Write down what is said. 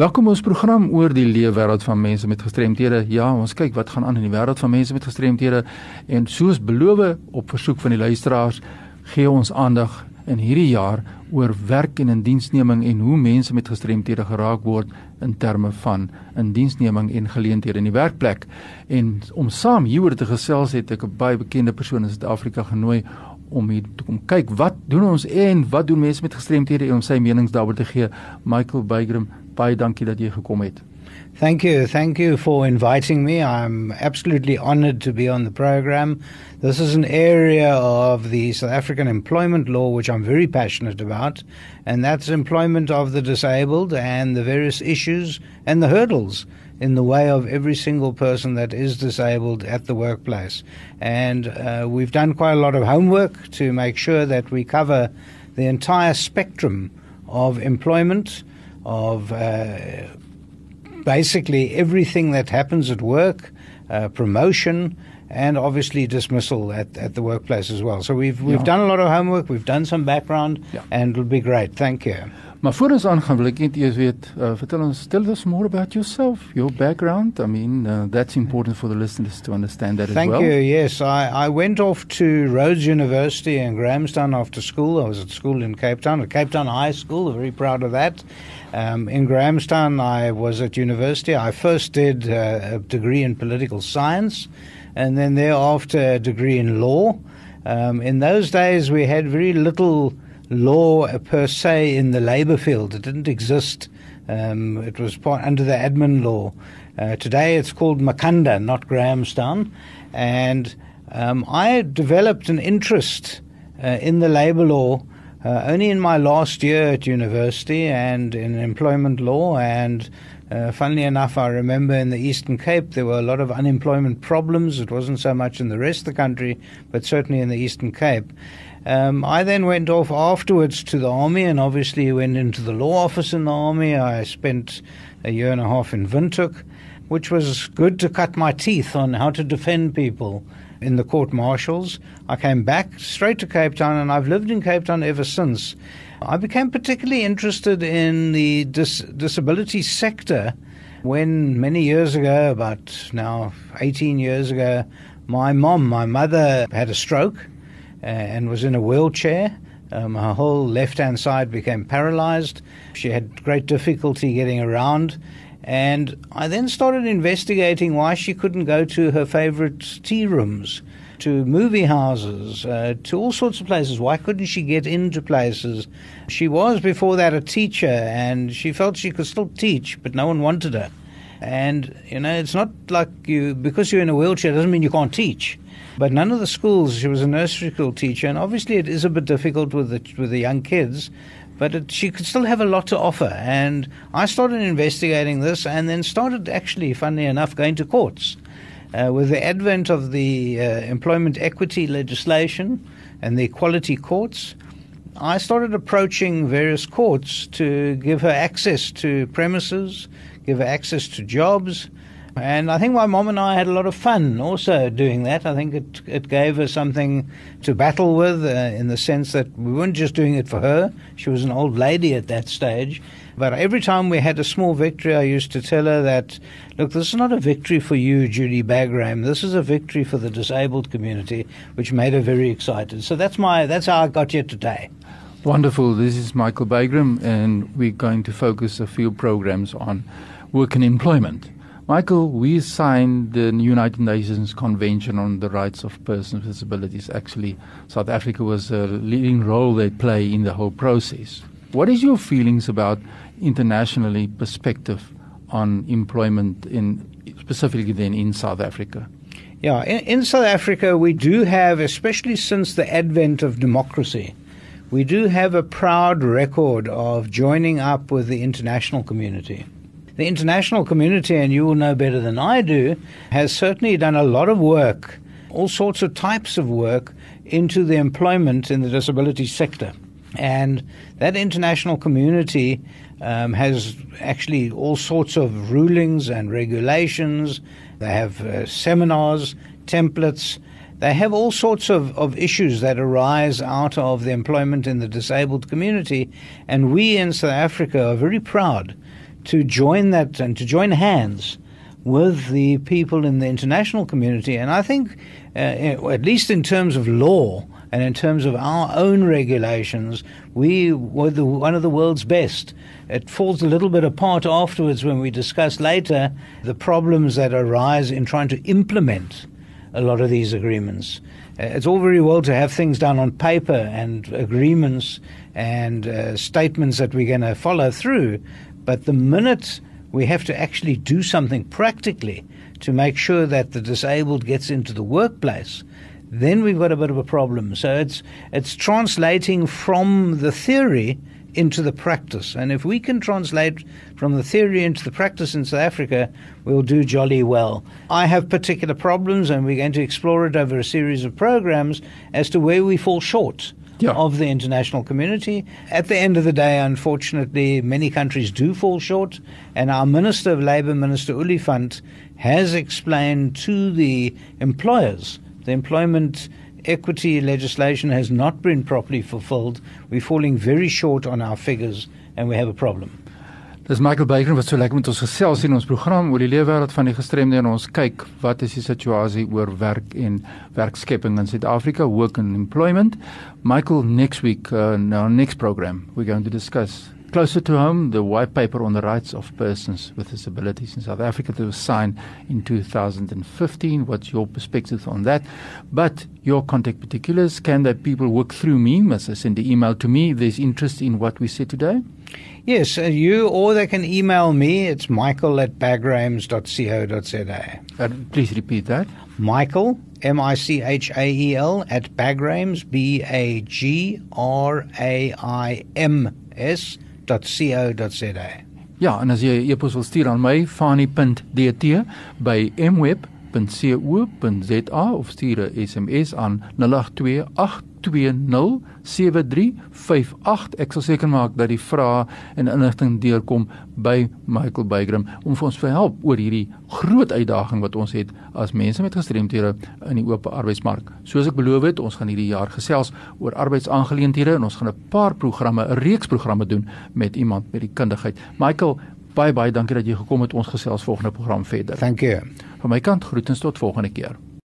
Welkom ons program oor die leefwêreld van mense met gestremthede. Ja, ons kyk wat gaan aan in die wêreld van mense met gestremthede en soos beloof op versoek van die luisteraars gee ons aandag in hierdie jaar oor werk en indiensneming en hoe mense met gestremthede geraak word in terme van indiensneming en geleenthede in die werkplek. En om saam hieroor te gesels het ek 'n baie bekende persoon in Suid-Afrika genooi om hier te kom kyk wat doen ons en wat doen mense met gestremthede om sy menings daaroor te gee. Michael Bygram baie dankie dat jy gekom het. Thank you. Thank you for inviting me. I'm absolutely honored to be on the program. This is an area of the South African employment law which I'm very passionate about, and that's employment of the disabled and the various issues and the hurdles in the way of every single person that is disabled at the workplace. And uh, we've done quite a lot of homework to make sure that we cover the entire spectrum of employment of uh, basically everything that happens at work, uh, promotion, and obviously dismissal at, at the workplace as well. So we've we've yeah. done a lot of homework, we've done some background, yeah. and it'll be great. Thank you. Maar voor ons aangaan wil ek net eers weet, uh, vertel ons tell us more about yourself, your background. I mean, uh, that's important for the listeners to understand that Thank as well. Thank you. Yes, I, I went off to Rhodes University in Grahamstown after school. I was at school in Cape Town, at Cape Town High School. Very proud of that. Um, in Grahamstown, I was at university. I first did uh, a degree in political science, and then thereafter a degree in law. Um, in those days, we had very little law per se in the labour field. It didn't exist. Um, it was part under the admin law. Uh, today it's called Makhanda, not Grahamstown. And um, I developed an interest uh, in the labour law uh, only in my last year at university and in employment law. And uh, funnily enough, I remember in the Eastern Cape there were a lot of unemployment problems. It wasn't so much in the rest of the country, but certainly in the Eastern Cape. Um, I then went off afterwards to the army and obviously went into the law office in the army. I spent a year and a half in Windhoek, which was good to cut my teeth on how to defend people in the court martials. I came back straight to Cape Town and I've lived in Cape Town ever since. I became particularly interested in the dis- disability sector when many years ago, about now 18 years ago, my mom, my mother, had a stroke and was in a wheelchair. Um, her whole left hand side became paralyzed. She had great difficulty getting around. And I then started investigating why she couldn't go to her favorite tea rooms, to movie houses, uh, to all sorts of places. Why couldn't she get into places? She was before that a teacher, and she felt she could still teach, but no one wanted her. And, you know, it's not like you, because you're in a wheelchair doesn't mean you can't teach. But none of the schools, she was a nursery school teacher, and obviously it is a bit difficult with the, with the young kids, but it, she could still have a lot to offer. And I started investigating this and then started actually, funnily enough, going to courts. Uh, with the advent of the uh, employment equity legislation and the equality courts, I started approaching various courts to give her access to premises, give access to jobs. And I think my mom and I had a lot of fun also doing that. I think it, it gave her something to battle with uh, in the sense that we weren't just doing it for her. She was an old lady at that stage. But every time we had a small victory, I used to tell her that, look, this is not a victory for you, Judy Bagraim. This is a victory for the disabled community, which made her very excited. So that's my that's how I got here today. Wonderful. This is Michael Bagraim, and we're going to focus a few programs on work and employment. Michael, we signed the United Nations Convention on the Rights of Persons with Disabilities. Actually, South Africa was a leading role they play in the whole process. What is your feelings about internationally perspective on employment in specifically then in South Africa? Yeah, in, in South Africa we do have, especially since the advent of democracy, we do have a proud record of joining up with the international community. The international community, and you will know better than I do, has certainly done a lot of work, all sorts of types of work, into the employment in the disability sector. And that international community um, has actually all sorts of rulings and regulations. They have uh, seminars, templates, they have all sorts of, of issues that arise out of the employment in the disabled community, and we in South Africa are very proud to join that and to join hands with the people in the international community. And I think, uh, at least in terms of law and in terms of our own regulations, we were the, one of the world's best. It falls a little bit apart afterwards when we discuss later the problems that arise in trying to implement a lot of these agreements. Uh, it's all very well to have things done on paper and agreements and uh, statements that we're going to follow through, but the minute we have to actually do something practically to make sure that the disabled gets into the workplace, then we've got a bit of a problem. So it's it's translating from the theory into the practice. And if we can translate from the theory into the practice in South Africa, we'll do jolly well. I have particular problems, and we're going to explore it over a series of programs as to where we fall short yeah. of the international community. At the end of the day, unfortunately, many countries do fall short, and our Minister of Labour, Minister Oliphant, has explained to the employers the employment equity legislation has not been properly fulfilled. We're falling very short on our figures, and we have a problem. Dis Michael Baker wat so lekker met ons gesels in ons program oor die leefwêreld van die gestremde en ons kyk wat is die situasie oor werk en werkskepping in Suid-Afrika, work and employment. Michael, next week, uh, our next program, we're going to discuss closer to home the white paper on the rights of persons with disabilities in South Africa that was signed in 2015. What's your perspective on that? But your contact particulars, can that people work through me? Must I send the email to me if there's interest in what we said today? Yes, uh, you or they can email me. It's michael at bagraims.co.za. Uh, please repeat that. Michael, M I C H A E L, at bagraims, B A G R A I M S.co.za. Ja, en as jy 'n e-pos wil stuur aan my, fani.dt by mweb.co.za of stuur 'n SMS aan 082 08207358 ek sal seker maak dat die vrae en inligting deurkom by Michael Bygram om vir ons te help oor hierdie groot uitdaging wat ons het as mense met gestremthede in die oop arbeidsmark. Soos ek beloof het, ons gaan hierdie jaar gesels oor arbeidsaangeleenthede en ons gaan 'n paar programme, 'n reeks programme doen met iemand met die kundigheid. Michael, baie baie dankie dat jy gekom het ons gesels volgende program verder. You. Van my kant groetens tot volgende keer.